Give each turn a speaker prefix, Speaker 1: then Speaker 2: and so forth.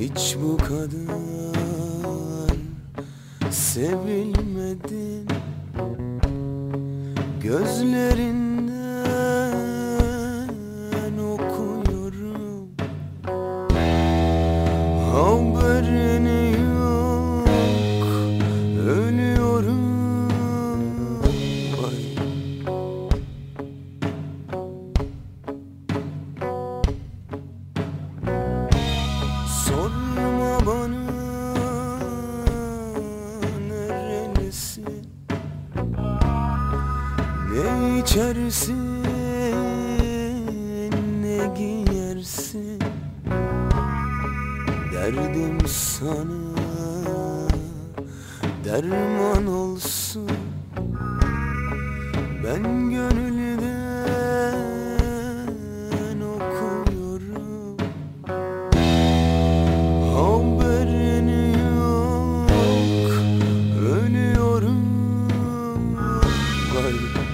Speaker 1: Hiç bu kadar sevilmedim Gözlerinden içersin ne giyersin? Derdim sana derman olsun. Ben gönülden okuyorum. Haberin yok ölüyorum. Galiba